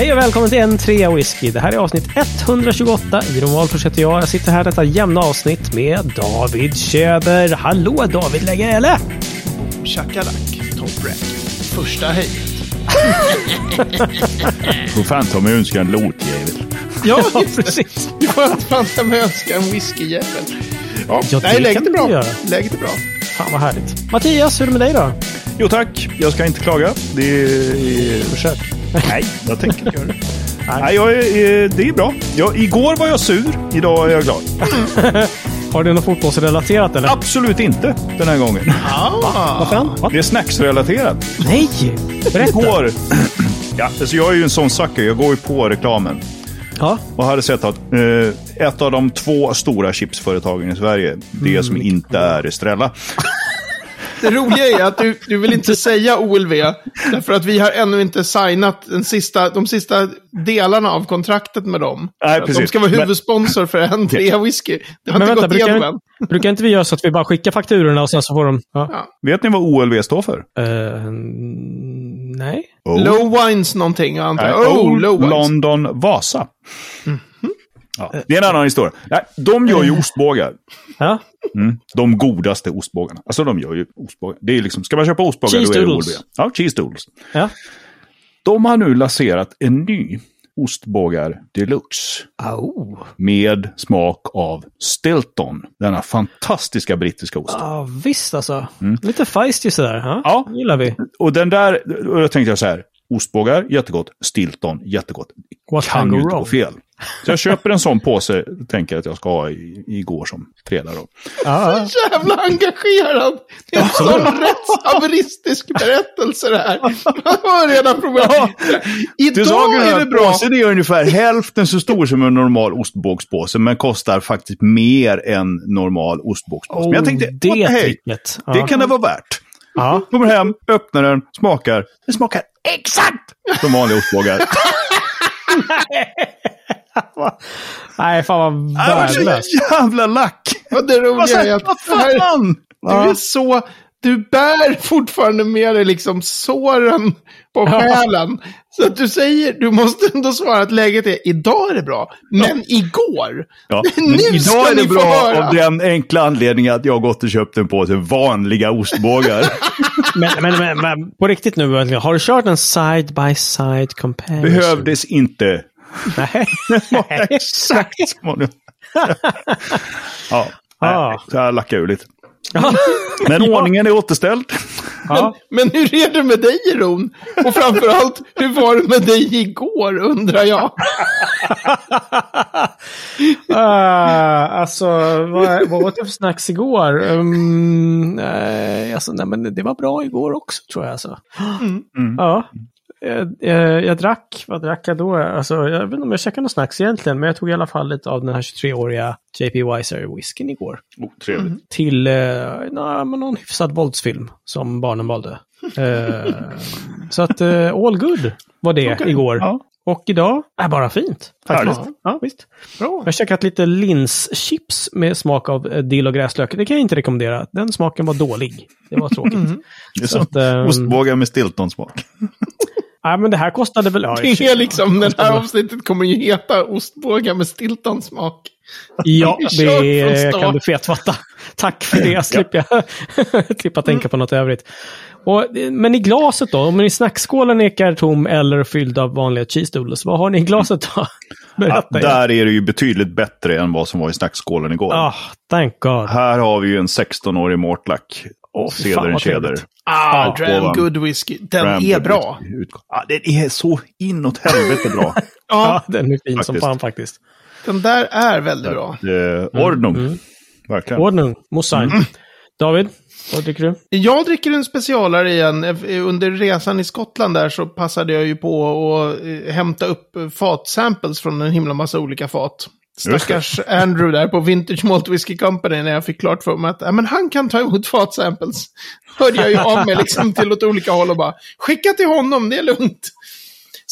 Hej och välkommen till en trea whisky. Det här är avsnitt 128 i Romalfors heter jag. Jag sitter här detta jämna avsnitt med David Tjäder. Hallå David Lägele! Shakalak, Top Rack. Första hejet. Får fan ta mig önska en låtjävel. Ja, Ja, precis. Du får fan ta med önska en whiskyjävel. Ja, Ja, det nej, läget är bra. göra. Läget är bra. Fan vad härligt. Mattias, hur är det med dig då? Jo tack, jag ska inte klaga. Det är... Försök. Nej, jag tänker inte göra det. Nej, jag är, eh, det är bra. Jag, igår var jag sur, idag är jag glad. Har du något fotbollsrelaterat eller? Absolut inte den här gången. Ah. Vad fan? Va? Det är snacksrelaterat. Nej! Berätta! Igår... Ja, alltså jag är ju en sån sucker. Jag går ju på reklamen. Ja. Och hade sett att eh, ett av de två stora chipsföretagen i Sverige, det som inte är Estrella. Det roliga är att du, du vill inte säga OLV, därför att vi har ännu inte signat den sista, de sista delarna av kontraktet med dem. Nej, För att De precis. ska vara Men- huvudsponsor för en trea whisky. Det har Men inte vänta, gått brukar, igenom än. brukar inte vi göra så att vi bara skickar fakturorna och sen så får de... Ja. Vet ni vad OLV står för? Eh, nej. Oh. Low wines någonting, jag antar jag. Oh, Old low wines. London Vasa. Ja, det är en annan historia. Nej, de gör ju ostbågar. Ja. Mm. De godaste ostbågarna. Alltså de gör ju ostbågar. Det är liksom, ska man köpa ostbågar Cheese då är det. OLV. Ja, cheese doodles. Ja. De har nu lanserat en ny ostbågar deluxe. Au. Med smak av Stilton. Denna fantastiska brittiska ost. Ja, visst alltså. Lite feisty sådär. Mm. Ja. gillar vi. Och den där, och jag tänkte jag så här. Ostbågar, jättegott. Stilton, jättegott. What kan ju inte gå fel. Så jag köper en sån påse, tänker jag att jag ska ha i, igår som fredag då. Ja, Så jävla engagerad. Det är en sån rättshaveristisk berättelse det här. Man har redan problem. Du sa Idag är det bra. påsen är ungefär hälften så stor som en normal ostbågspåse, men kostar faktiskt mer än normal ostbågspåse. men jag tänkte, Oh, det what the. Ja. det kan det vara värt. Ja. Kommer hem, öppnar den, smakar. Det smakar exakt som vanliga ostbågar. Nej, fan vad Det var så värdelöst. jävla lack! Och det roliga är att Vad fan! du är så... Du bär fortfarande med dig liksom såren på själen. Så att du säger, du måste ändå svara att läget är, idag är det bra, men igår. Ja, Nu men ska idag är det bra höra. av den enkla anledningen att jag har gått och köpt en påse vanliga ostbågar. Men, men, men, men på riktigt nu, har du kört en side by side comparison? Behövdes inte. Nej. Exakt som ja, Ah. nej, så här lackar jag ur lite. Men ordningen är återställd. Ja. Men hur är det med dig, Ron? Och framförallt, hur var det med dig igår, undrar jag? Uh, alltså, vad, vad åt jag för snacks igår? Um, eh, alltså, nej, men det var bra igår också, tror jag. Alltså. Mm. Ja. Jag, jag, jag drack, vad drack jag då? Alltså, jag vet inte om jag käkade någon snacks egentligen, men jag tog i alla fall lite av den här 23-åriga JP Weiser whiskyn igår. Oh, trevligt. Till eh, na, men någon hyfsad våldsfilm som barnen valde. Eh, så att eh, all good var det Okej, igår. ja. Och idag är bara fint. Faktiskt. Ja, visst. Bra. Jag har käkat lite linschips med smak av eh, dill och gräslök. Det kan jag inte rekommendera. Den smaken var dålig. Det var tråkigt. Det är Så som att, ostbågar med Stilton-smak. Nej, men det här kostade väl... Ja, Det är liksom, det här avsnittet kommer ju heta ostbågar med Stilton-smak. Ja, det kan du fetfatta. Tack för det. Slipper jag slippa tänka på något övrigt. Och, men i glaset då? Om i snackskålen ekar tom eller fylld av vanliga cheese doodles, vad har ni i glaset då? Ja, Berätta. Ja, där är det ju betydligt bättre än vad som var i snackskålen igår. Ah, thank God. Här har vi ju en 16-årig Mortlack. Fan, Ceder vad Cheder. Ah, Ja, Dram ovan. Good Whiskey. Den Dram är bra. Whisky. Ja, den är så inåt helvete bra. Ja, Ja, den är fin som Faktiskt. fan faktiskt. den där är väldigt bra. eh, Ordnung. Verkligen. Ordnung, Mosain. David, vad tycker du? Jag dricker en specialare igen. Eh, Under resan i Skottland där så passade jag ju på att eh, hämta upp eh, fatsamples från en himla massa olika fat. Stackars Andrew där på Vintage Malt Whisky Company när jag fick klart för mig att ja, men han kan ta emot fatsamples. Hörde jag ju av mig liksom till åt olika håll och bara skicka till honom, det är lugnt.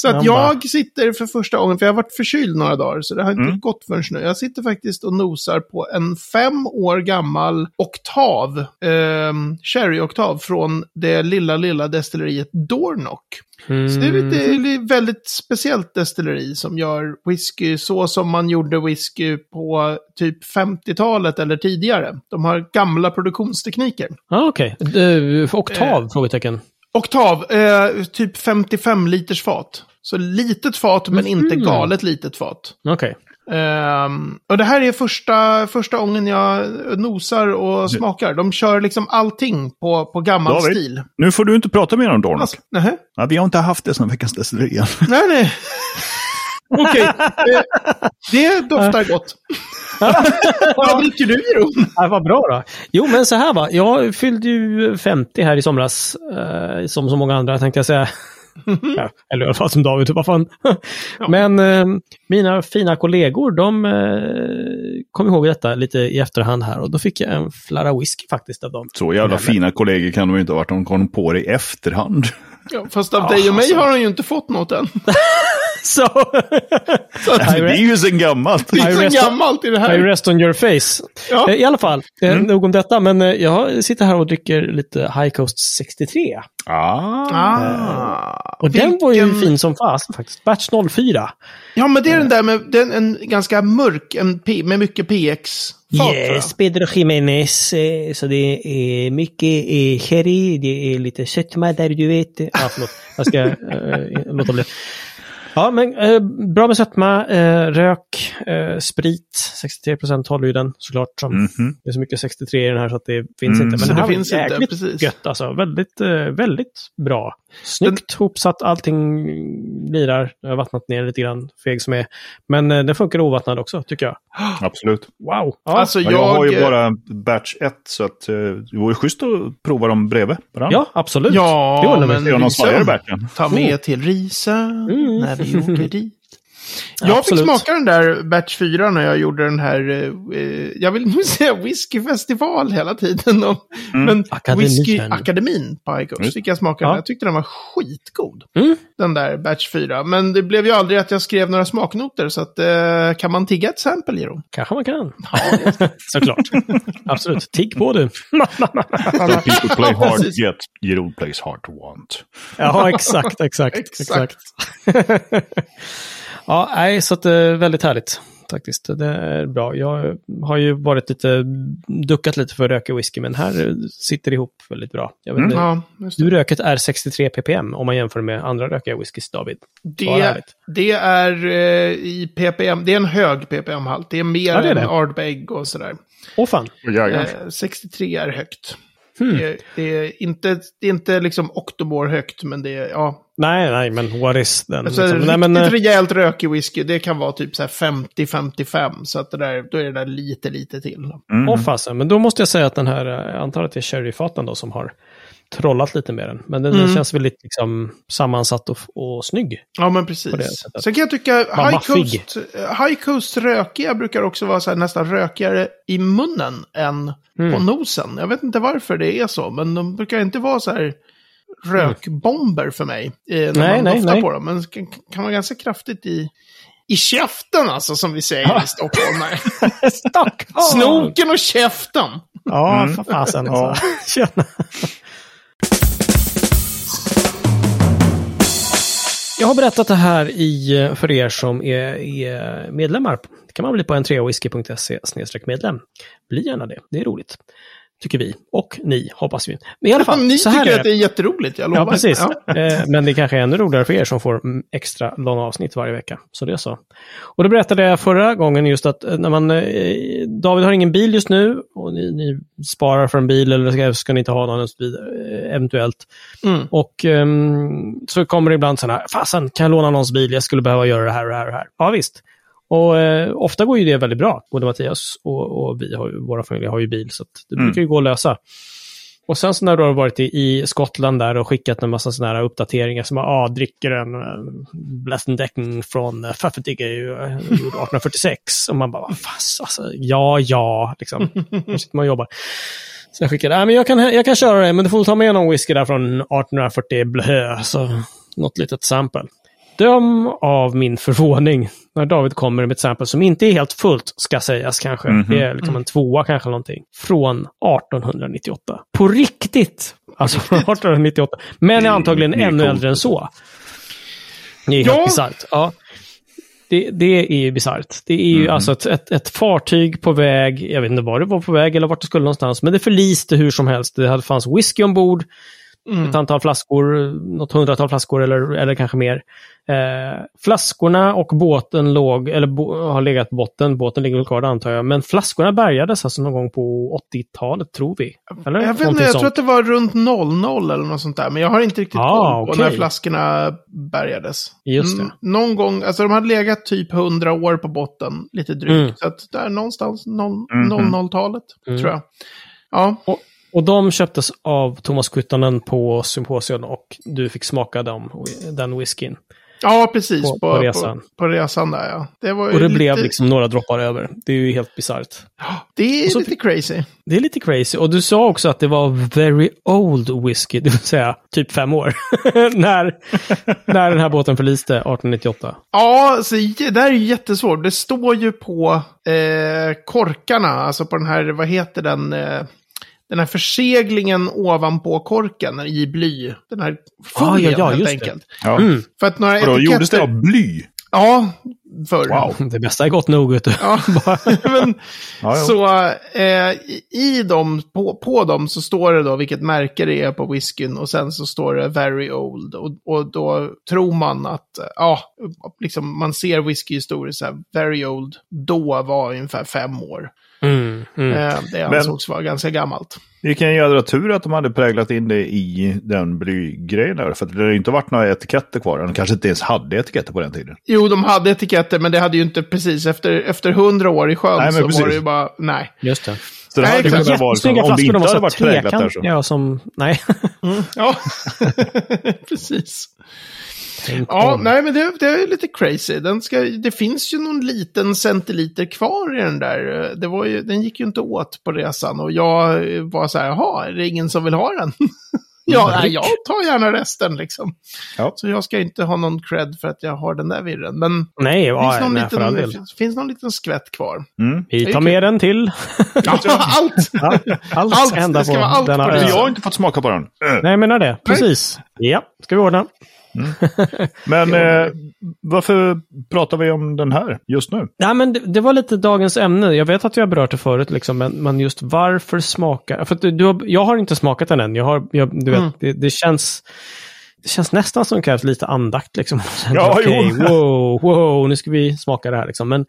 Så att jag sitter för första gången, för jag har varit förkyld några dagar, så det har inte Mm. gått förrän nu. Jag sitter faktiskt och nosar på en fem år gammal oktav, eh, sherry-oktav, från det lilla, lilla destilleriet Dornock. Mm. Så det är är ett väldigt speciellt destilleri som gör whisky så som man gjorde whisky på typ 50-talet eller tidigare. De har gamla produktionstekniker. Ah, Okej. Okay. Oktav? Frågetecken. Oktav, eh, typ 55 liters fat. Så litet fat, men inte Mhm. galet litet fat. Okej. Ehm, och det här är första, första gången jag nosar och smakar. De kör liksom allting på, på gammal David? stil. Nu får du inte prata mer om Dornock. Alltså, nähä. Ja, vi har inte haft det sedan veckans destilleri. Nej, nej. Okej, eh, det doftar gott. Vad dricker du, Jeroen? Ja, vad bra då. Jo, men så här va. Jag fyllde ju 50 här i somras. Eh, som så många andra tänkte jag säga. ja, eller i alla fall som David, vad fan. Men eh, mina fina kollegor, de eh, kom ihåg detta lite i efterhand här. Och då fick jag en flarra whisky faktiskt av dem. Så jävla fina kollegor kan de ju inte ha varit. De kom på det i efterhand. Ja, fast av dig och mig har han ju inte fått något än. Så, Så att, det är ju sen gammalt. det är så gammalt i det I här. rest on your face. Ja. Eh, I alla fall, eh, nog om detta. Men eh, jag sitter här och dricker lite High Coast 63. Ah. Ah, Och den var ju vilken- fin som fasen faktiskt. Batch 04. Ja, men det är den där med den, en ganska mörk, en med mycket PX. Yes, Pedro Jiménez. Så det är mycket sherry, det är lite sötma där du vet. Ja, förlåt. Jag ska eh, låta bli. Ja, men eh, bra med sötma, eh, rök, eh, sprit. 63% håller ju den såklart. Som, Mhm. Det är så mycket 63 i den här så att det finns Mm. inte. Men Så den det här var finns inte, jäkligt precis. gött alltså. Väldigt, eh, väldigt bra. Snyggt hopsatt, allting lirar. Jag har vattnat ner lite grann, feg som är. Men eh, den funkar ovattnad också, tycker jag. Absolut. Wow! Ja, Alltså, Ja, jag, jag har ju bara batch 1 så att, eh, det vore schysst att prova dem bredvid varandra. ja absolut. Ja, det men- Se om de svajar i Risa. batchen. Ta med till Risa när vi åker dit. Jag Mm. Absolut. fick smaka den där Batch 4 när jag gjorde den här, eh, eh, jag vill nu säga whiskyfestival hela tiden. Och, Men Akademin. whiskyakademin på Icos fick jag smaka Ja. den. Jag tyckte den var skitgod. Mm. Den där Batch 4. Men det blev ju aldrig att jag skrev några smaknoter. Så att, eh, kan man tigga ett sample, Jeroen? Kanske man kan. Såklart. Absolut. Tigg på du. Some people play hard get, Jeroen plays hard to want. ja, exakt, exakt. Exakt. exakt. Ja, nej, så att det är väldigt härligt. Faktiskt, det är bra. Jag har ju varit lite, duckat lite för att röka whisky, men här sitter det ihop väldigt bra. Jag vet Mm. Ja. Du röket är 63 ppm om man jämför med andra rökiga whiskys, David. Det, det är eh, i ppm, det är en hög ppm-halt. Det är mer Ja, det är än. Ardbeg och sådär. Åh fan. Eh, 63 är högt. Hmm. Det, är, det, är inte, det är inte liksom oktomor högt, men det är, ja. Nej, nej, men what is den? Alltså, liksom? riktigt nej, men, eh, rejält rökig whisky, det kan vara typ så här 50-55. Så att det där, då är det där lite, lite till. Mm. Åh fasen, men då måste jag säga att den här, eh, jag antar att det är sherryfaten då som har trollat lite med den. Men den, Mm. känns väldigt liksom sammansatt och, och snygg. Ja, men precis. Sen kan jag tycka High. Coast, High Coast rökiga brukar också vara här, nästan rökigare i munnen än Mm. på nosen. Jag vet inte varför det är så, men de brukar inte vara så här rökbomber för mig eh, när Nej, man nej, doftar nej. på dem. Men kan, kan vara ganska kraftigt i, i käften alltså, som vi säger i Stockholm. Stockholm! Snoken och käften! Ja, Mm. för fasen Ja. alltså. Tjena. Jag har berättat det här i, för er som är, är medlemmar. Det kan man bli på entreawhisky.se medlem. Bli gärna det, det är roligt. Tycker vi. Och ni, hoppas vi. Men i alla fall, Ni så här tycker är att det är jätteroligt, jag lovar. Ja, precis. Ja. Eh, Men det kanske är ännu roligare för er som får extra långa avsnitt varje vecka. Så det är så. Och då berättade jag förra gången just att eh, när man... eh, David har ingen bil just nu och ni, ni sparar för en bil eller ska, ska ni inte ha någon vidare, eh, eventuellt. Mm. Och ehm, så kommer det ibland sådana här, fasen kan jag låna någons bil? Jag skulle behöva göra det här och det här och det här. Ja, visst. Och eh, ofta går ju det väldigt bra. Både Mattias och, och vi, har, våra familjer har ju bil, så det Mm. brukar ju gå att lösa. Och sen så när du har varit i, i Skottland där och skickat en massa sådana här uppdateringar som ah, dricker en Blassendecken från Pfaffendigge uh, 1846. Och man bara, vad fan, alltså, ja, ja, liksom. Nu sitter man och jobbar. Så jag skickade, ah, men jag kan, jag kan köra det, men du får ta med någon whisky där från 1840 blö, så något litet sample. Döm av min förvåning när David kommer med ett sample som inte är helt fullt, ska sägas kanske. Mhm. Det är liksom en tvåa kanske någonting. Från 1898. På riktigt! Alltså från 1898. Men är antagligen det är ännu coolt. äldre än så. Det är Ja. helt bisarrt. Ja. Det, det är ju bisarrt. Det är ju Mhm. alltså ett, ett, ett fartyg på väg, jag vet inte var det var på väg eller vart det skulle någonstans, men det förliste hur som helst. Det hade fanns whisky ombord, Mm. ett antal flaskor, något hundratal flaskor eller, eller kanske mer. Eh, flaskorna och båten låg, eller bo, har legat på botten, båten ligger väl kvar det antar jag, men flaskorna bärgades alltså någon gång på 80-talet tror vi. Eller? Jag, vet inte, jag sånt. tror att det var runt 00 eller något sånt där. Men jag har inte riktigt Ah, koll på okej. när flaskorna bärgades. Just det. Mm, någon gång, alltså de hade legat typ 100 år på botten, lite drygt. Mm. Så att där någonstans, noll- Mhm. 00-talet, Mm. tror jag. Ja, Och de köptes av Thomas Kuttanen på Symposion och du fick smaka dem, den whiskyn. ja precis. På- På, på på, resan. på, resan där, ja. Det, var Och det lite, blev liksom några droppar över. Det är ju helt bisarrt. Det är och så lite crazy. Det är lite crazy. Och du sa också att det var very old whisky, det vill säga typ fem år. när, när den här båten förliste 1898. Ja, alltså, det där är ju jättesvårt. Det står ju på eh, korkarna, alltså på den här, vad heter den, eh, den här förseglingen ovanpå korken i bly. Den här folien ja, ja, helt enkelt. Ja. Mm. För att några Och då gjordes det av bly. Ja, förr. Wow. Det bästa är gott nog, vet du. Ja, men Ja, så eh, i- dem, på, på dem så står det då vilket märke det är på whiskyn och sen så står det very old. Och, och då tror man att, eh, ja, liksom man ser whiskyhistoriskt så här, very old, då var ungefär fem år. Mm, mm. Eh, det Men- ansågs vara ganska gammalt. Vilken jädra tur att de hade präglat in det i den blygrejen där. För att det har ju inte varit några etiketter kvar. De kanske inte ens hade etiketter på den tiden. Jo, de hade etiketter, men det hade ju inte precis efter, efter hundra år i sjön Nej, men så precis. var det ju bara, nej. Just det. Så det Nej, hade kunnat vara liksom, om det de inte hade varit präglat där så. trekantiga som... Nej. Ja, precis. Tänk Ja, om. nej men det, det är lite crazy. Den ska, det finns ju någon liten centiliter kvar i den där. Det var ju, den gick ju inte åt på resan och jag var så här, jaha, är det ingen som vill ha den? ja, nej, jag tar gärna resten liksom. Ja. Så jag ska inte ha någon cred för att jag har den där virren. Men Nej, det ja, finns, någon nej, liten, del. finns någon liten skvätt kvar. Mm. Vi tar med den till. Ja, allt! Ja, allt, Allt, det ska på vara allt denna på. För jag har inte fått smaka på den. Nej, jag menar det. Precis. Ja, ska vi ordna. Men eh, varför pratar vi om den här just nu? Nej, men det, det var lite dagens ämne. Jag vet att vi har berört det förut, liksom, men, men just varför smaka... För du, du har, jag har inte smakat den än. Jag har, jag, du vet, Mm. det, det känns... Det känns nästan som det krävs lite andakt. Liksom. Ja, jo. wow, wow, nu ska vi smaka det här. Liksom. Men,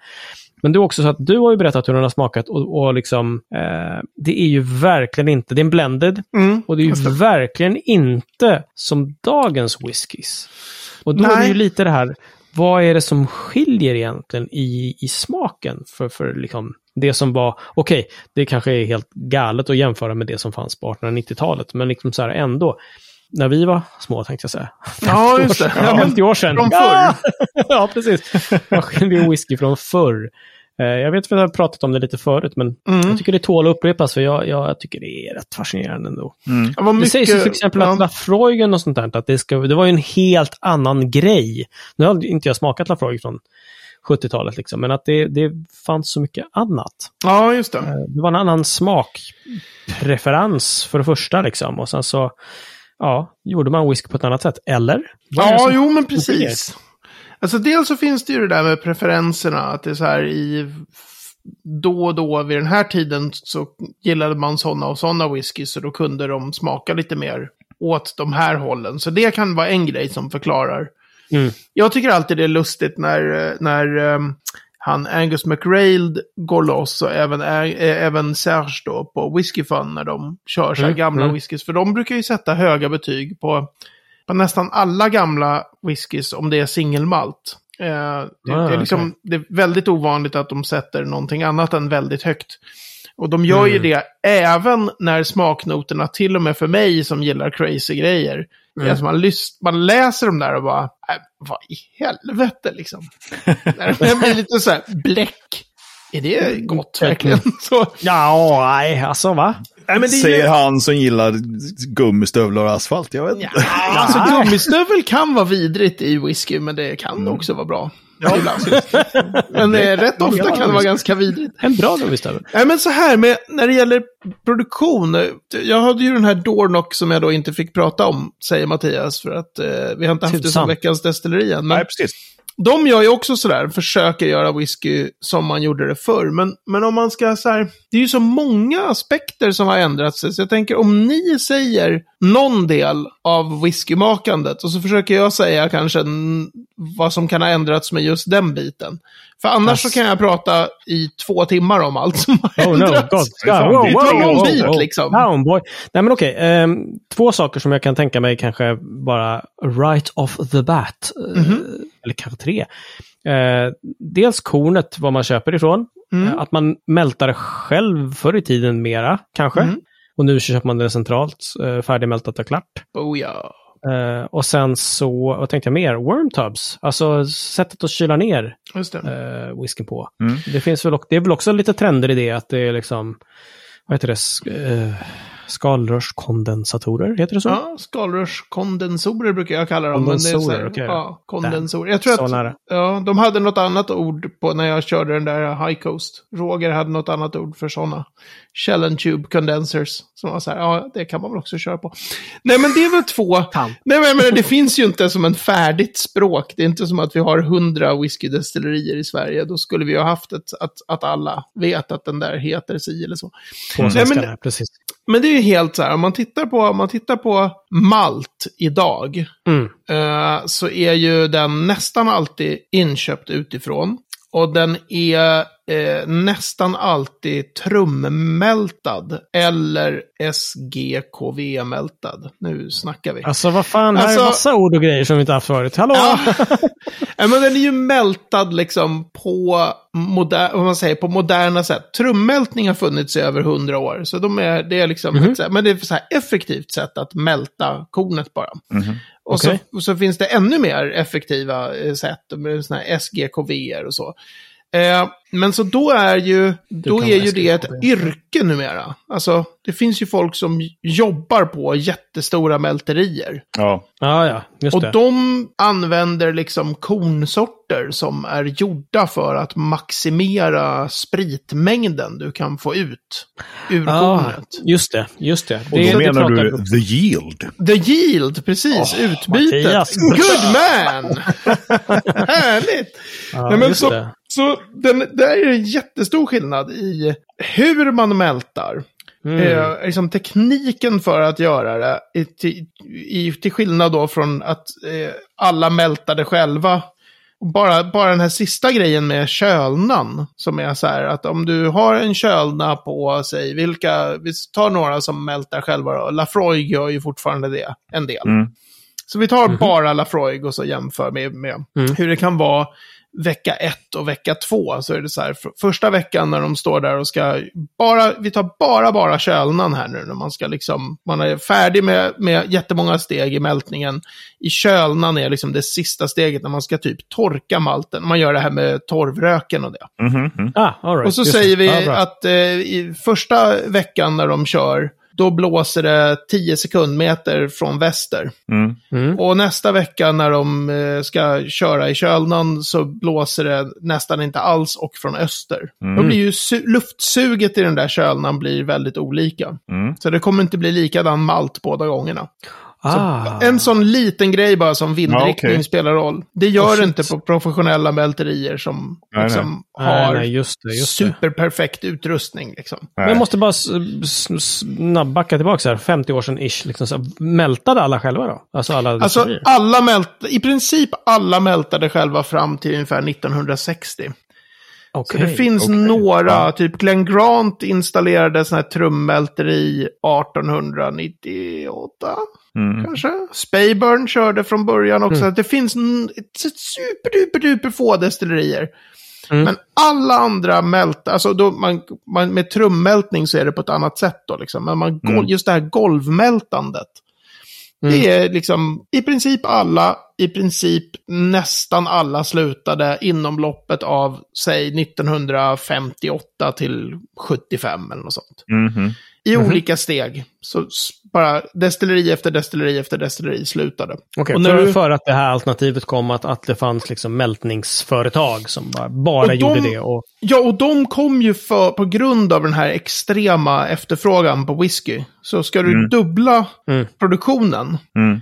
men det är också så att du har ju berättat hur den har smakat och, och liksom, eh, det är ju verkligen inte, det är en blended Mm, och det är ju det. verkligen inte som dagens whiskys. Och då är det Nej. ju lite det här, vad är det som skiljer egentligen i, i smaken för, för liksom det som var, okej, det kanske är helt galet att jämföra med det som fanns på 1890-talet, men liksom så här ändå, när vi var små tänkte jag säga. Ja, just det. Ja, men 50 år sedan. från Ja! ja, precis. Vad skiljer whisky från förr? Eh, Jag vet att vi har pratat om det lite förut, men Mm. jag tycker det tål att upprepas, för jag, jag tycker det är rätt fascinerande ändå. Mm. Det mycket, sägs ju till exempel ja. att Lafroigen och sånt där, att det, ska, det var ju en helt annan grej. Nu har inte jag smakat Lafroig från 70-talet, liksom, men att det, det fanns så mycket annat. Ja, just det. Eh, Det var en annan smakpreferens för det första, liksom. Och sen så ja, gjorde man whisky på ett annat sätt. Eller? Ja, jo men precis. Alltså dels så finns det ju det där med preferenserna, att det är så här i då och då vid den här tiden så gillade man sådana och sådana whisky så då kunde de smaka lite mer åt de här hållen. Så det kan vara en grej som förklarar. Mm. Jag tycker alltid det är lustigt när, när ehm, han Angus McRailed går loss och även, ä- eh, även Serge då på Whisky Fun när de kör här Mm, gamla mm. whiskys. För de brukar ju sätta höga betyg på, på nästan alla gamla whiskys om det är singelmalt. Eh, det, Ah, det, är liksom, okej. det är väldigt ovanligt att de sätter någonting annat än väldigt högt. Och de gör ju Mm. det även när smaknoterna, till och med för mig som gillar crazy grejer, Mm. Alltså man, lys- man läser dem där och bara, äh, vad i helvete liksom. det blir lite så här, bläck. Är det gott verkligen? Så, Ja, nej, alltså va? Nej, men det är ju- Säger han som gillar gummistövlar och asfalt. Jag vet inte. Ja, alltså gummistövel kan vara vidrigt i whisky, men det kan Mm. också vara bra. Ibland. men eh, rätt ofta kan det vara ganska vidrigt. En bra gummistövel. Nej, men så här med, när det gäller produktion. eh, Jag hade ju den här Dornock som jag då inte fick prata om, säger Mattias, för att eh, vi har inte haft det Tusan. som veckans destilleri än. Men Nej, precis. de gör ju också sådär, försöker göra whisky som man gjorde det förr. Men, men om man ska så här, det är ju så många aspekter som har ändrat sig. Så jag tänker om ni säger någon del av whiskymakandet och så försöker jag säga kanske vad som kan ha ändrats med just den biten. För annars så kan jag prata i två timmar om allt som har Oh no, ändrats. God. Det är fan Wow, wow, wow, wow, wow. liksom. Down, boy. Nej men okej, ehm, två saker som jag kan tänka mig kanske bara right off the bat. eh, Mhm. Eller kanske tre. Eh, dels kornet, var man köper ifrån. Mm. Eh, Att man mältar det själv förr i tiden mera, kanske. Mm. Och nu köper man det centralt, eh, färdigmältat och klart. Oh ja. Eh, och sen så, vad tänkte jag mer? Wormtubs, alltså sättet att kyla ner Just det. uh, whiskyn på. Mm. Det finns väl, det är väl också lite trender i det att det är liksom, vad heter det, uh, skalrörskondensatorer, heter det så? Ja, skalrörskondensorer brukar jag kalla dem. men det är så här, Kondensorer, okej. Ja, kondensorer. Jag tror Så att nära. ja, de hade något annat ord på när jag körde den där High Coast. Roger hade något annat ord för sådana. Shell and Tube Condensers. Som var så här, ja, det kan man väl också köra på. Nej, men det är väl två. Fan. Nej, men menar, det finns ju inte som en färdigt språk. Det är inte som att vi har hundra whiskydestillerier i Sverige. Då skulle vi ha haft ett, att, att alla vet att den där heter si eller så. På Nej, svenska men- precis. Men det är ju helt så här, om man tittar på, om man tittar på malt idag. Mm. eh, så är ju den nästan alltid inköpt utifrån. Och den är eh, nästan alltid trummältad eller SGKV-mältad. Nu snackar vi. Alltså vad fan, här Alltså- är massa ord och grejer som vi inte haft förut. Hallå! Ja. Men den är ju mältad liksom på, moder vad man säger, på moderna sätt. Trummältning har funnits i över hundra år. Så de är, det är liksom, Mhm. ett så här- men det är ett så här effektivt sätt att mälta kornet bara. Och, Okej. så, och så finns det ännu mer effektiva eh, sätt med såna här SGKV och så. Eh, men så då är ju, då är ju det ett SGKV. yrke numera. Alltså, det finns ju folk som jobbar på jättestora mälterier. Ja. Ja, ja, just Och det. de använder liksom kornsorter som är gjorda för att maximera spritmängden du kan få ut ur Ja, kornet. just det, just det. Och det då det menar du om. the yield. The yield, precis. Åh, utbytet. Mattias. Good man! Härligt! Ja, Nej, men just så, det. Så den, det är en jättestor skillnad i hur man mältar. Mm. Eh, liksom tekniken för att göra det, i, till, i, till skillnad då från att eh, alla mältade själva. Bara, bara den här sista grejen med kölnan, som är så här att om du har en kölna på, sig vilka, vi tar några som mältar själva då. Lafroig gör ju fortfarande det, en del. Mm. Så vi tar bara Lafroig och så jämför med, med Mm. hur det kan vara vecka ett och vecka två. Så är det så här, för, första veckan när de står där och ska, bara, vi tar bara, bara kölnan här nu. När man ska liksom, man är färdig med, med jättemånga steg i mältningen. I kölnan är liksom det sista steget när man ska typ torka malten. Man gör det här med torvröken och det. Mm. Ah, all right, Och så just säger vi bra. att eh, i första veckan när de kör, då blåser det 10 sekundmeter från väster. Mm. Mm. Och nästa vecka när de eh, ska köra i kölnan så blåser det nästan inte alls och från öster. Mm. Då blir ju su- luftsuget i den där kölnan blir väldigt olika. Mm. Så det kommer inte bli likadan malt båda gångerna. Ah. En sån liten grej bara som vindriktning Ja, okej. spelar roll. Det gör Oh, det inte på professionella mälterier som Nej, liksom nej, har nej, just det, just det. superperfekt utrustning. Liksom. Men jag måste bara s- s- snabbt backa tillbaka här, 50 år sedan ish. Liksom, så mältade alla själva då? Alltså alla Alltså alla mält, i princip alla mältade själva fram till ungefär 1960. Så Okej. det finns okej. några, Ja. typ Glenn Grant installerade sån här trummälteri 1898 Mm. kanske. Speyburn körde från början också. Mm. Det finns n- ett superduper duper få destillerier. Mm. Men alla andra mältar, alltså då man, man, med trummältning så är det på ett annat sätt då liksom. Men man, Mm. just det här golvmältandet. Mm. Det är liksom i princip alla, i princip nästan alla slutade inom loppet av, säg 1958 till 75 eller något sånt. Mhm. i olika steg. Så bara destilleri efter destilleri efter destilleri slutade. Okej, Och när för, du- för att det här alternativet kom att, att det fanns liksom mältningsföretag som bara, bara Och de- gjorde det. Och, Ja, och de kom ju för, på grund av den här extrema efterfrågan på whisky. Så ska du dubbla Mm. produktionen, Mm.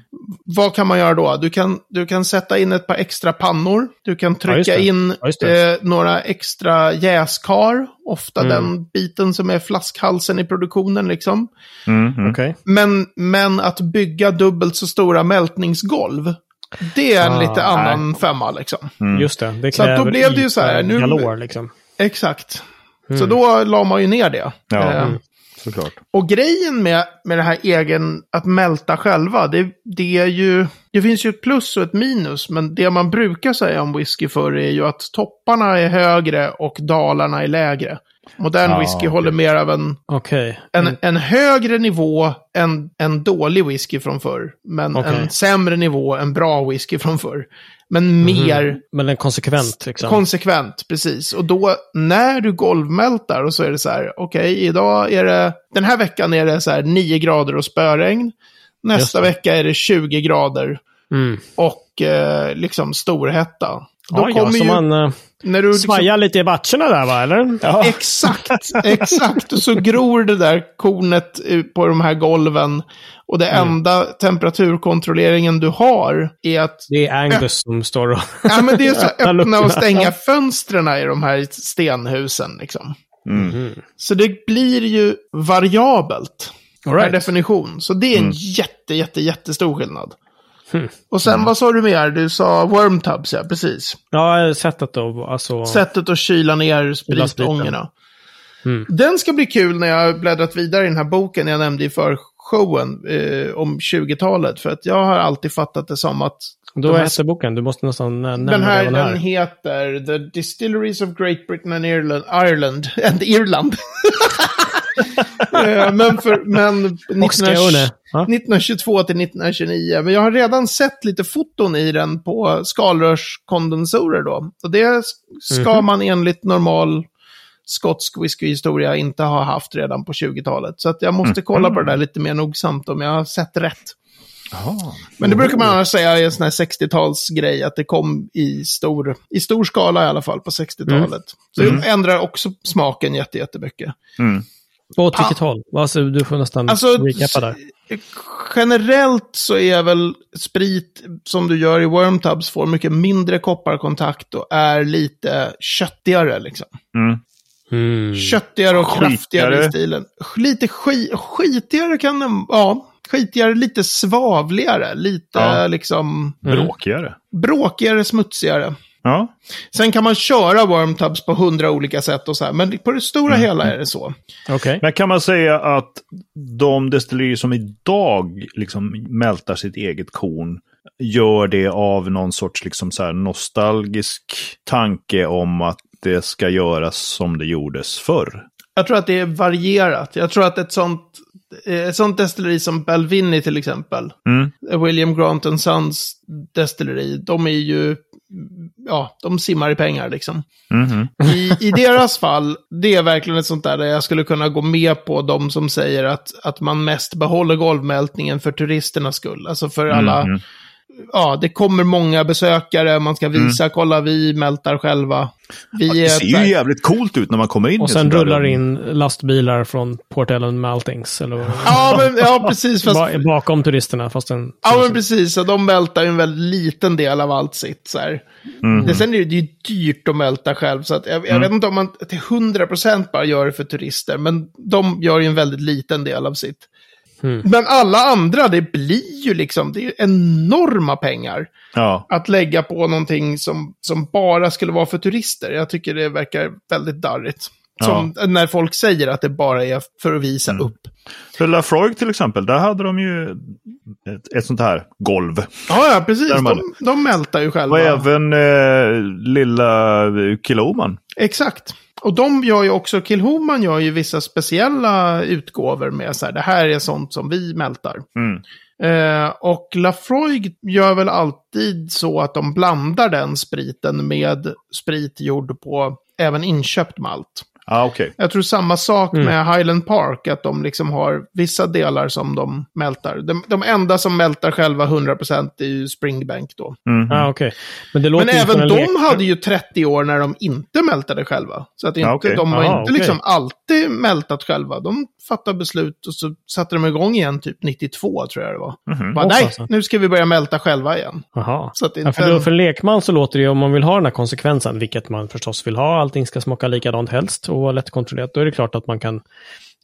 vad kan man göra då? Du kan, du kan sätta in ett par extra pannor. Du kan trycka det. in Ja, eh, några extra jäskar. Ofta Mm. den biten som är flaskhalsen i produktionen liksom. Mm. Mm. Men, men att bygga dubbelt så stora mältningsgolv, det är en Ah, lite annan femma liksom. Just det, det Så att då blev det ju så här, nu- galore, liksom. Exakt. Så då la man ju ner det. Ja, Eh, mm. såklart. Och grejen med, med det här egen, att mälta själva, det, det är ju, det finns ju ett plus och ett minus, men det man brukar säga om whisky förr är ju att topparna är högre och dalarna är lägre. Modern Ja, whisky håller mer av en, Okej. en, en högre nivå än en dålig whisky från förr, men Okej. en sämre nivå än bra whisky från förr. Men mer Men den är konsekvent liksom. Konsekvent, precis. Och då när du golvmältar och så är det så här, okej, idag är det, den här veckan är det så här 9 grader och spöregn. Nästa vecka är det 20 grader mm. och eh, liksom storhetta. Då Ja, så ju, man uh, när du liksom, svajar lite i batcherna där va, eller? Ja. Exakt, exakt. Och så gror det där kornet eh, på de här golven. Och det Mm. enda temperaturkontrolleringen du har är att Det är Angus som står och... Ja, men det är så Öppna öppna luckorna. och stänga fönstren i de här stenhusen. Liksom. Mm. Så det blir ju variabelt All per right. definition. Så det är en Mm. jätte, jätte, jättestor skillnad. Hmm. Och sen vad sa du mer? Du sa wormtubs, ja precis. Ja, sättet då, alltså... Sättet att kyla ner spritångorna. Mm. Den ska bli kul när jag har bläddrat vidare i den här boken jag nämnde i förshowen eh, om 20-talet. För att jag har alltid fattat det som att Då de heter boken, du måste nästan nä- nämna Den här, den den här. heter The Distilleries of Great Britain and Ireland. Ireland and Irland. Eh, men för, men Och 1920 Skåne. Ja. 1922 till 1929. Men jag har redan sett lite foton i den på skalrörskondensorer då. Och det ska Mhm. man enligt normal skotsk whiskyhistoria inte ha haft redan på 20-talet. Så att jag måste kolla på det där lite mer nogsamt om jag har sett rätt. Jaha. Men det brukar man annars säga är en sån här 60-talsgrej, att det kom i stor, i stor skala i alla fall på 60-talet. Så det ändrar också smaken jätte, jättemycket. Mm. Åt vilket håll? Alltså, du får nästan Alltså, recappa där. generellt så är väl sprit som du gör i wormtubs får mycket mindre kopparkontakt och är lite köttigare liksom. Mm. Mm. Köttigare och Skitigare. kraftigare i stilen. Lite ski, skitigare kan den, ja, skitigare, lite svavligare, lite Ja. liksom Bråkigare. bråkigare, smutsigare. Ja. Sen kan man köra wormtubs på hundra olika sätt och så här, men på det stora hela är det så. Okej. Men kan man säga att de destillerier som idag liksom mältar sitt eget korn gör det av någon sorts liksom så här nostalgisk tanke om att det ska göras som det gjordes förr? Jag tror att det är varierat. Jag tror att ett sånt, ett sånt destilleri som Balvini till exempel, Mm. William Grant and Sons destilleri, de är ju, ja, de simmar i pengar liksom. Mhm. I, I deras fall, det är verkligen ett sånt där där jag skulle kunna gå med på de som säger att, att man mest behåller golvmältningen för turisternas skull. Alltså för alla, Mhm. Ja, det kommer många besökare, man ska visa, kolla vi mältar själva. Vi Det är ser så ju jävligt coolt ut när man kommer in Och sen där rullar rum. in lastbilar från Port Ellen Maltings. Eller Ja, men, ja, precis. Fast, ba- bakom turisterna. Fast en, ja, men precis. Och de mältar ju en väldigt liten del av allt sitt. Så här. Det, sen är det ju dyrt att mälta själv. Så att jag, jag vet inte om man till 100% bara gör det för turister. Men de gör ju en väldigt liten del av sitt. Men alla andra, det blir ju liksom, det är ju enorma pengar Ja. att lägga på någonting som, som bara skulle vara för turister. Jag tycker det verkar väldigt darrigt. Som när folk säger att det bara är för att visa upp. För Lafroig till exempel, där hade de ju ett, ett sånt här golv. Ja, ja, precis. De De, de mältar ju själva. Och även eh, lilla Kiloman. Exakt. Och de gör ju också, Kilhoman gör ju vissa speciella utgåvor med så här, det här är sånt som vi mältar. Mm. Eh, och Lafroig gör väl alltid så att de blandar den spriten med sprit gjord på även inköpt malt. Ah, okej. Jag tror samma sak Mm. med Highland Park, att de liksom har vissa delar som de mältar. De, de enda som mältar själva 100% är ju Springbank då. Mhm. Ah, okej. Men det låter Men även en de lek. hade ju 30 år när de inte mältade själva. Så att inte, Ja, okej. de har inte liksom alltid mältat själva. De fattade beslut och så satte de igång igen typ 92 tror jag det var. Mhm. Bara, Åh, nej, nu ska vi börja mälta själva igen. Så att det Ja, inte för, då, för en lekman så låter det ju, om man vill ha den här konsekvensen, vilket man förstås vill ha, allting ska smaka likadant helst och vara lättkontrollerat, då är det klart att man kan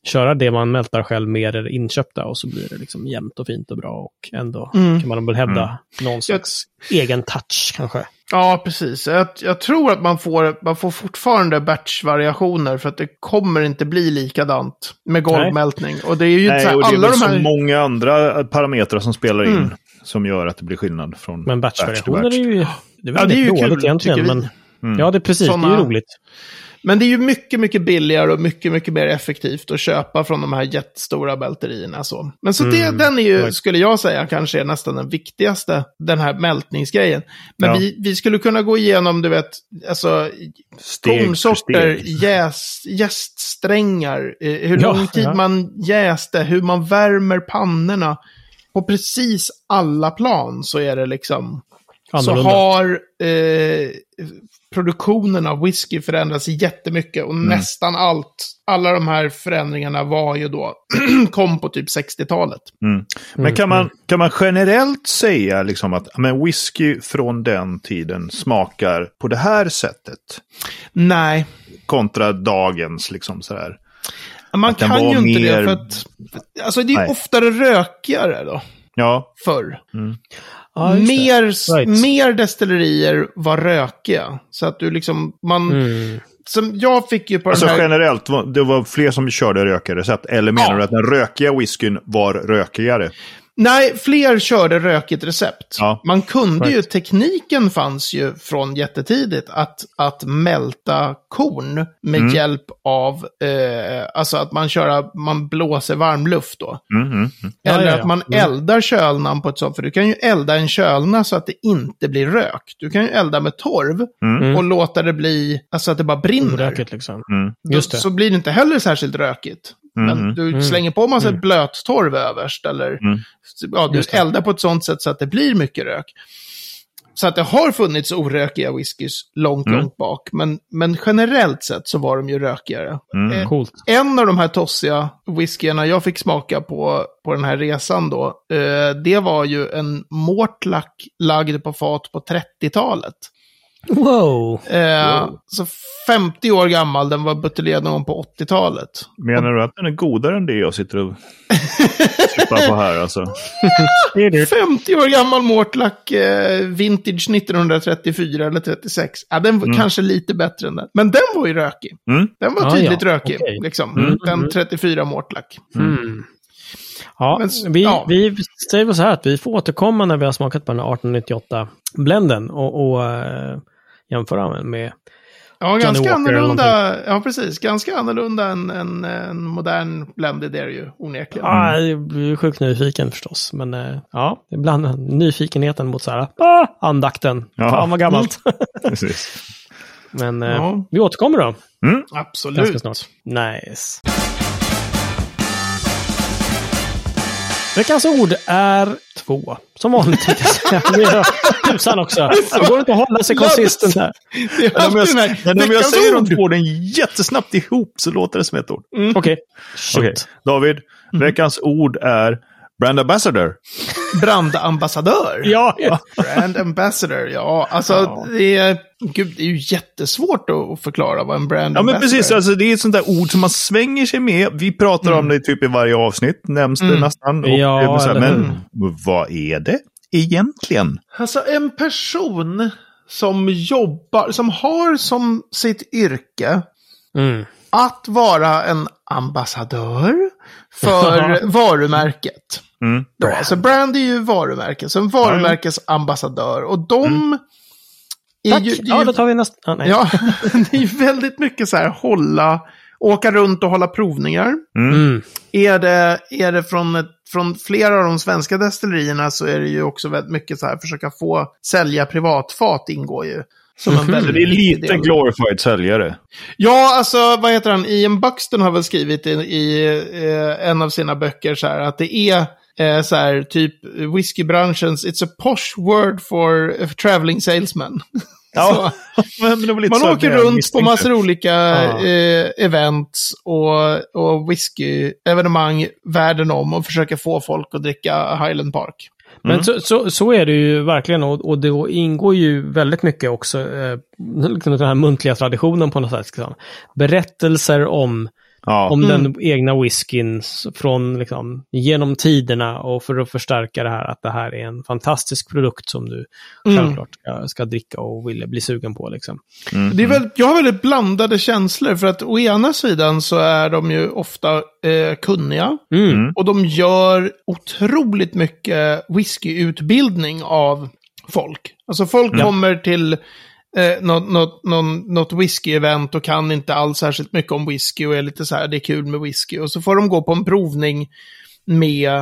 köra det man mältar själv med det inköpta och så blir det liksom jämnt och fint och bra och ändå Mm. kan man väl hävda Mm. någon slags egen touch kanske. Ja, precis. Jag, jag tror att man får, man får fortfarande batch-variationer för att det kommer inte bli likadant med golvmältning. Och det är ju så Nej, här, och det är alla väl de så här... många andra parametrar som spelar in. Mm. Som gör att det blir skillnad från Men batch till batchvariationer batch. är ju, det är väl Ja, det är ju inget kul, dåligt egentligen, men Mm. ja, det är precis, det är ju Såna- roligt. Men det är ju mycket, mycket billigare och mycket, mycket mer effektivt att köpa från de här jättestora bälterierna. Så. Men så det, Mm, den är ju, skulle jag säga, kanske är nästan den viktigaste, den här mältningsgrejen. Men Ja. vi, vi skulle kunna gå igenom, du vet, alltså kornsorter, steg. jäs, jäststrängar, eh, hur Ja, lång tid ja. man jäste, hur man värmer pannorna. På precis alla plan så är det liksom så Annorlunda. har eh, produktionen av whisky förändrats jättemycket. Och nästan allt, alla de här förändringarna var ju då, kom på typ 60-talet. Mm. Men kan man, kan man generellt säga liksom att men whisky från den tiden smakar på det här sättet? Nej, Kontra dagens liksom sådär. man Att kan ju inte mer- det för att, alltså det är Nej. oftare rökigare då, Ja, förr. Ja, det. mer, Right. mer destillerier var rökiga. Så att du liksom, man, Mm. som jag fick ju på alltså den här... generellt, det var fler som körde rökiga recept. Eller menar Ja. du att den rökiga whiskyn var rökigare? Nej, fler körde rökigt recept. Ja. Man kunde ju, Right. tekniken fanns ju från jättetidigt att, att mälta korn med Mm. hjälp av, eh, alltså att man kör, man blåser varmluft då. Mm, mm, mm. Ja, Eller ja, ja. att man Mm. eldar kölnan på ett sånt, för du kan ju elda en kölna så att det inte blir rök. Du kan ju elda med torv Mm. och låta det bli, alltså att det bara brinner. Orökigt liksom. Mm. Just det. Så blir det inte heller särskilt rökigt. Men Mhm. du Mm. slänger på massa Mm. blöttorv överst eller Mm. ja, du Just det. eldar på ett sånt sätt så att det blir mycket rök. Så att det har funnits orökiga whiskys långt, Mm. långt bak. Men, men generellt sett så var de ju rökigare. Mm. Eh, Coolt. en av de här tossiga whiskyerna jag fick smaka på, på den här resan då, eh, det var ju en Mortlack lagd på fat på 30-talet. Wow. Eh, Så 50 år gammal, den var buteljerad någon på 80-talet. Menar du att den är godare än det jag sitter och sippar på här alltså? Det. 50 år gammal Mortlack eh, Vintage 1934 eller 36. Ja, den var Mm. kanske lite bättre än den. Men den var ju rökig. Mm. Den var Ah, tydligt ja. rökig. Okej. Liksom. Mm, Den mm. 34 Mortlack. Mm. Ja, Men- vi, ja. vi säger så här att vi får återkomma när vi har smakat på den här 1898-blenden och, och eh, jämföra den med Ja, ganska Walker annorlunda. Ja, precis. Ganska annorlunda än än en modern blended är ju onekligen. Ja, jag blir sjukt nyfiken förstås. Men eh, ja, ibland nyfikenheten mot så här, ah, andakten. Ja. Fan vad gammalt. Precis. men eh, Ja. vi återkommer då. Absolut. Ganska snart. Nice. Veckans ord är två. Som vanligt tänkte jag säga. Tusan också. Det går inte att hålla sig konsistent här. Men om jag, alltid den här men om jag säger ord. de två orden jättesnabbt ihop så låter det som ett ord. Okej. Shoot. Okej, David, veckans ord är brand ambassador. Brandambassadör. Ja, ja. Brand ambassador, ja. Alltså, Ja. det är... Gud, det är ju jättesvårt att förklara vad en brand Ja, men precis. är. Alltså, det är ett sånt där ord som man svänger sig med. Vi pratar om det typ i varje avsnitt, nämns det Mm. nästan. Och Ja, så här, men vad är det egentligen? Alltså en person som jobbar, som har som sitt yrke Mm. att vara en ambassadör för varumärket. Mm. Då, alltså brand är ju varumärke, så en varumärkesambassadör. Och de är Tack. ju... är Ja, ju- då tar vi nästa. Ah, nej. Ja, det är ju väldigt mycket så här hålla, åka runt och hålla provningar. Mm. Är det, är det från, ett, från flera av de svenska destillerierna så är det ju också väldigt mycket så här försöka få sälja privatfat ingår ju. Som en Så väldigt det är lite del. glorified säljare. Ja, alltså vad heter han? Ian Buxton har väl skrivit i, i eh, en av sina böcker så här att det är eh, så här typ whiskybranschens, it's a posh word for a traveling salesman. Ja, men det var lite Man så åker runt på massor olika Ja. eh, events och, och whisky-evenemang världen om och försöker få folk att dricka Highland Park. Men så, så, så är det ju verkligen och, och det ingår ju väldigt mycket också, eh, liksom den här muntliga traditionen på något sätt. Liksom. Berättelser om, Ja. om Mm. den egna whiskyn från, liksom, genom tiderna och för att förstärka det här att det här är en fantastisk produkt som du Mm. självklart ska, ska dricka och vill bli sugen på. Liksom. Mm. Det är väl, jag har väldigt blandade känslor för att å ena sidan så är de ju ofta eh, kunniga. Mm. Mm. Och de gör otroligt mycket whiskyutbildning av folk. Alltså folk Ja. kommer till eh, något, något, någon, något whisky-event och kan inte alls särskilt mycket om whisky och är lite så här, det är kul med whisky. Och så får de gå på en provning med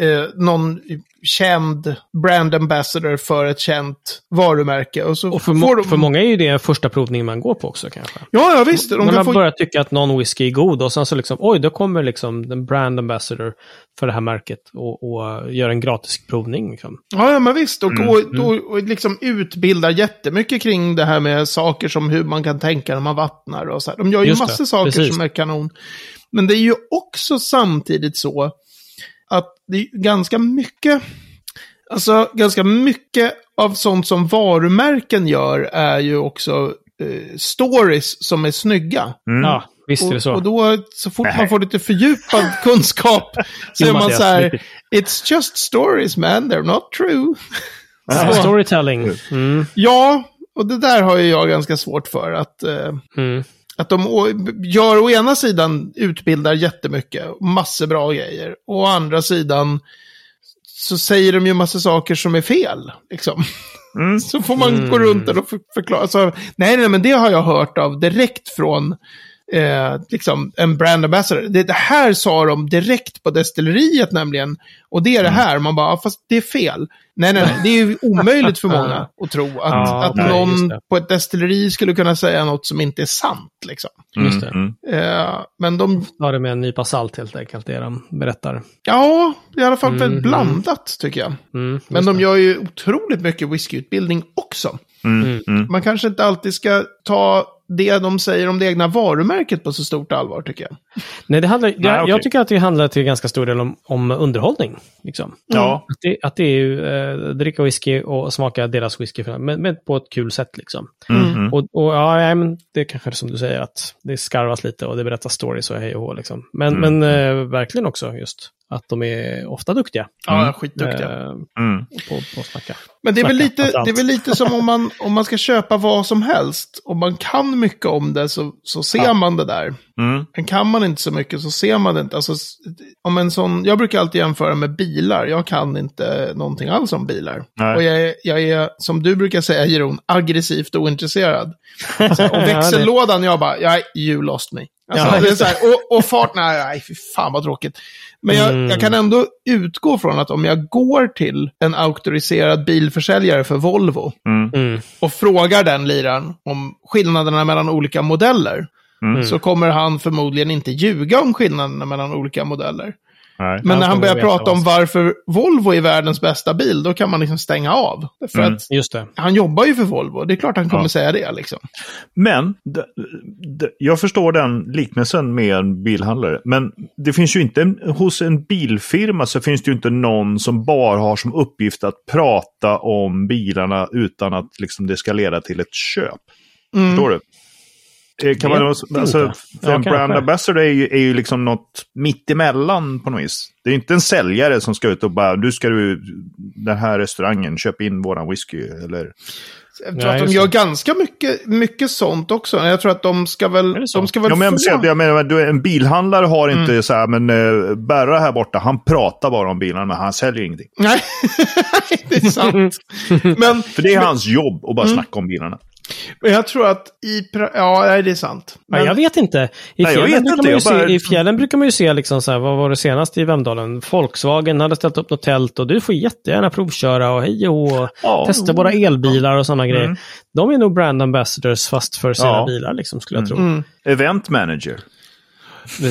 eh, någon känd brand ambassador för ett känt varumärke. Och så Och för, får de... för många är ju det första provningen man går på också kanske. Ja, ja visst. De man få... börjar tycka att någon whisky är god och sen så liksom, oj, då kommer liksom den brand ambassador för det här märket och, och gör en gratis provning. Liksom. Ja, ja, men visst. Och, Mm, och, och, och liksom utbildar jättemycket kring det här med saker som hur man kan tänka när man vattnar och så här. De gör ju Just det, massor saker precis. som är kanon. Men det är ju också samtidigt så det är ganska mycket, alltså ganska mycket av sånt som varumärken gör är ju också eh, stories som är snygga. Mm. Ja, visst är det Och, så. och då, så fort man får lite fördjupad kunskap, så är man så här, it's just stories man, they're not true. Ja, storytelling. Mm, Ja, och det där har ju jag ganska svårt för. Att, eh, mm. Att de gör å ena sidan utbildar jättemycket, massor bra grejer. Och å andra sidan så säger de ju massor saker som är fel. Liksom. Mm. Så får man Mm. gå runt där och för, förklara. Så, nej, nej, men det har jag hört av direkt från eh, liksom en brand ambassador. Det, det här sa de direkt på destilleriet nämligen. Och det är det här. Man bara, "Ja, fast det är fel. Nej, nej, nej. Det är ju omöjligt för många att tro att, Ja, att nej, någon på ett destilleri skulle kunna säga något som inte är sant. Liksom. Just det. Mm. Eh, men de, Ta det med en nypa salt helt enkelt, det de berättar. ja, i alla fall väldigt Mhm. blandat tycker jag. Mm, Men de gör ju otroligt mycket whiskyutbildning också. Mm. Mm. Man kanske inte alltid ska ta det de säger om det egna varumärket på så stort allvar, tycker jag. Nej, det handlar, jag, Nej, okej. jag tycker att det handlar till ganska stor del om, om underhållning. Liksom. Ja. Att, det, att det är ju eh, dricka whisky och smaka deras whisky, men, men på ett kul sätt. Liksom. Mm. Mm. Och, och ja, men det är kanske som du säger, att det skarvas lite och det berättas stories och hej och hå. Liksom. Men, Mm. men eh, verkligen också just att de är ofta duktiga Ja, skitduktiga. eh, Mm. på, på att snacka. Men det är, väl Snacka, lite, framförallt. det är väl lite som om man, om man ska köpa vad som helst. Om man kan mycket om det så, så ser Ja. man det där. Mm. Men kan man inte så mycket så ser man det inte. Alltså, om en sån, jag brukar alltid jämföra med bilar. Jag kan inte någonting alls om bilar. Nej. Och jag är, jag är, som du brukar säga, Jeroen, aggressivt ointresserad. Så, och växellådan, jag bara, jag, you lost me. Alltså, Ja, det är just så här, och, och fart, nej, nej, fy fan vad tråkigt. Men jag, Mm. jag kan ändå utgå från att om jag går till en auktoriserad bilförsäljare för Volvo Mm. Mm. och frågar den liraren om skillnaderna mellan olika modeller, Mm. så kommer han förmodligen inte ljuga om skillnaderna mellan olika modeller. Nej. Men Han när han börjar prata om varför Volvo är världens bästa bil, då kan man liksom stänga av. För Mm. att Just det. han jobbar ju för Volvo, det är klart han kommer Ja. säga det liksom. Men jag förstår den liknelsen med en bilhandlare. Men det finns ju inte, en- hos en bilfirma så finns det ju inte någon som bara har som uppgift att prata om bilarna utan att liksom, det ska leda till ett köp. Mm. Förstår du? Eh, Kan man, alltså, inte. för Ja, en brand ambassador är ju, är ju liksom något mittemellan på något vis. Det är inte en säljare som ska ut och bara, du ska du, den här restaurangen, köp in våran whisky. Eller, Jag tror Ja, att de gör det. ganska mycket, mycket sånt också. Jag tror att de ska väl, så? de ska väl Ja, men jag, få... jag menar, du, en bilhandlare har inte Mm. så här, men uh, Berra här borta, han pratar bara om bilarna, men han säljer ingenting. Nej, det är sant. men, För det är hans jobb att bara snacka om bilarna. Men jag tror att i... Ja, nej, det är sant. Ja, Men, jag vet inte. I Nej, fjällen, vet brukar inte, man bara- se, I fjällen brukar man ju se, liksom så här, vad var det senast i Vemdalen? Volkswagen hade ställt upp något tält och du får jättegärna provköra och hej och Ja. testa våra elbilar och sådana grejer. Mm. De är nog brand ambassadors fast för sina Ja. bilar, liksom, skulle jag tro. Mm. Event manager.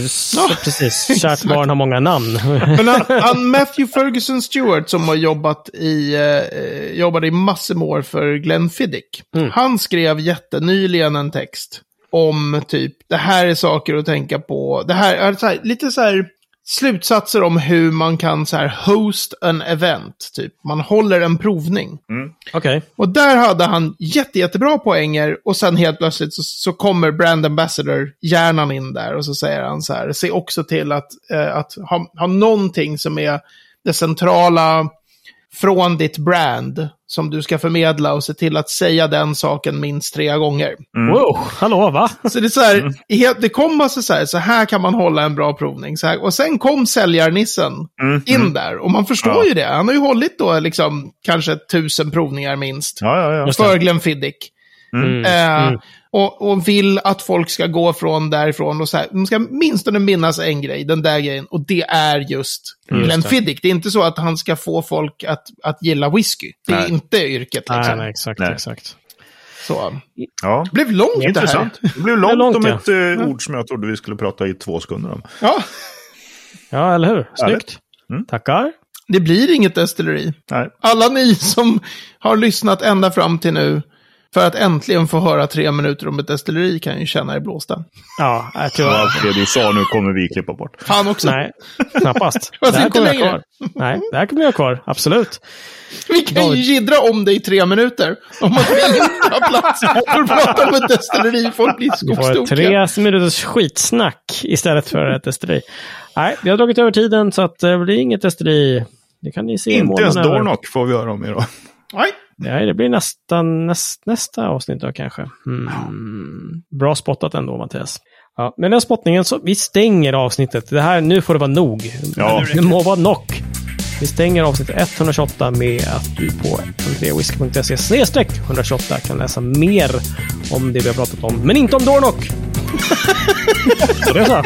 Så, precis, kärt barn har många namn. Men han, han Matthew Ferguson Stewart som har jobbat i, eh, jobbade i massor med år för Glenn Fiddick. Mm. Han skrev jättenyligen en text om typ, det här är saker att tänka på. Det här är så här, lite så här slutsatser om hur man kan så här host an event. Typ, man håller en provning. Okej. Och där hade han jätte, jättebra poänger och sen helt plötsligt så, så kommer Brand Ambassador-hjärnan in där och så säger han så här, se också till att, eh, att ha, ha någonting som är det centrala från ditt brand som du ska förmedla och se till att säga den saken minst tre gånger. Wow, hallå va? Så det är så här, helt- det kom massa så här, så här kan man hålla en bra provning. Så här, och sen kom säljarnissen Mm. in där och man förstår Ja. ju det. Han har ju hållit då liksom kanske tusen provningar minst Ja, ja, ja. För Glenn Fiddick. Mm. Eh, Mm. och, och vill att folk ska gå från därifrån och så här. De ska minstone minnas en grej, den där grejen. Och det är just Mm, Glenn det. Fiddick. Det är inte så att han ska få folk att, att gilla whisky. Det är Nej. inte yrket Nej, liksom. nej, exakt, Nej. exakt. Så. ja. Det blev långt det här. Intressant. Det blev långt, långt, om ja. ett eh, ord som jag trodde vi skulle prata i två sekunder om. Ja, Ja, eller hur? Snyggt. Mm. Tackar. det blir inget destilleri. Nej. Alla ni som har lyssnat ända fram till nu för att äntligen få höra tre minuter om ett destilleri kan ju känna er blåsta. Ja, äh, tyvärr. allt det du sa nu kommer vi klippa bort. Fan också. Nej, knappast. Det här inte kommer jag längre? kvar. Nej, det här kommer jag kvar. Absolut. Vi kan ju jiddra om det i tre minuter. Om att vi inte har plats för att prata om ett destilleri. Folk blir skogstokiga. tre minuters skitsnack istället för ett destilleri. Nej, vi har dragit över tiden så att det blir inget destilleri. Det kan ni se i Inte ens. Dornock får vi höra om idag. Nej. Nej, det blir nästan näst, nästa avsnitt då kanske. Mm. Bra spottat ändå, Mattias. Ja, med den spottningen så vi stänger avsnittet. Det här, nu får det vara nog. Ja. Det må vara knock. Vi stänger avsnitt 128 med att du på entrewhisky.se 128 kan läsa mer om det vi har pratat om, men inte om Dornock. det är så.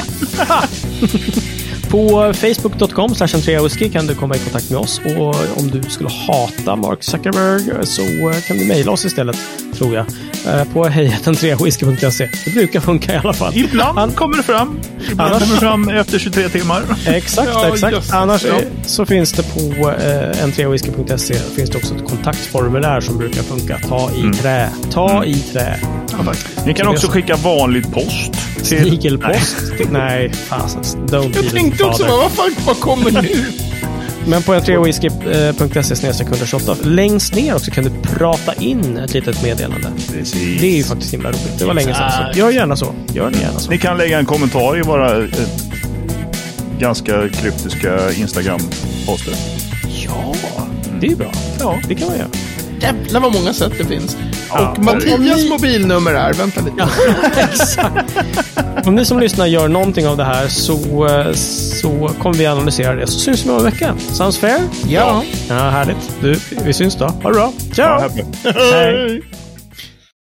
På facebook.com whisky kan du komma i kontakt med oss och om du skulle hata Mark Zuckerberg så kan du mejla oss istället, tror jag. Eh, På hejatentreawhisky.se. Det brukar funka i alla fall. Ibland Han- kommer det fram. Ibland Annars- kommer det fram efter 23 timmar. Exakt, Ja, exakt. jösses, Annars ja. så finns det på eh, entreawhisky.se finns det också ett kontaktformulär som brukar funka. Ta i trä. Ta i trä. Ni kan Så också skicka vanlig post. Till- Snigelpost? Nej, fasen. Don't Jag tänkte också, vad fan vad kommer nu? Men på entreawhisky.se 128 längst ner också kan du prata in ett litet meddelande. Precis. Det är ju faktiskt himla roligt. Det var länge sedan. Så gör gärna så. Gör det gärna så. Ni kan lägga en kommentar i våra eh, ganska kryptiska Instagram-poster. Ja, det är bra. Ja, det kan man göra. Jävlar vad många sätt det finns. Ja. Och Mattias mobilnummer är, vänta lite. Exakt. Om ni som lyssnar gör någonting av det här så, så kommer vi analysera det. Så syns vi om en vecka. Sounds fair? Ja. Ja, härligt. Du, vi syns då. Ha det bra. Ciao! Ja, Hej!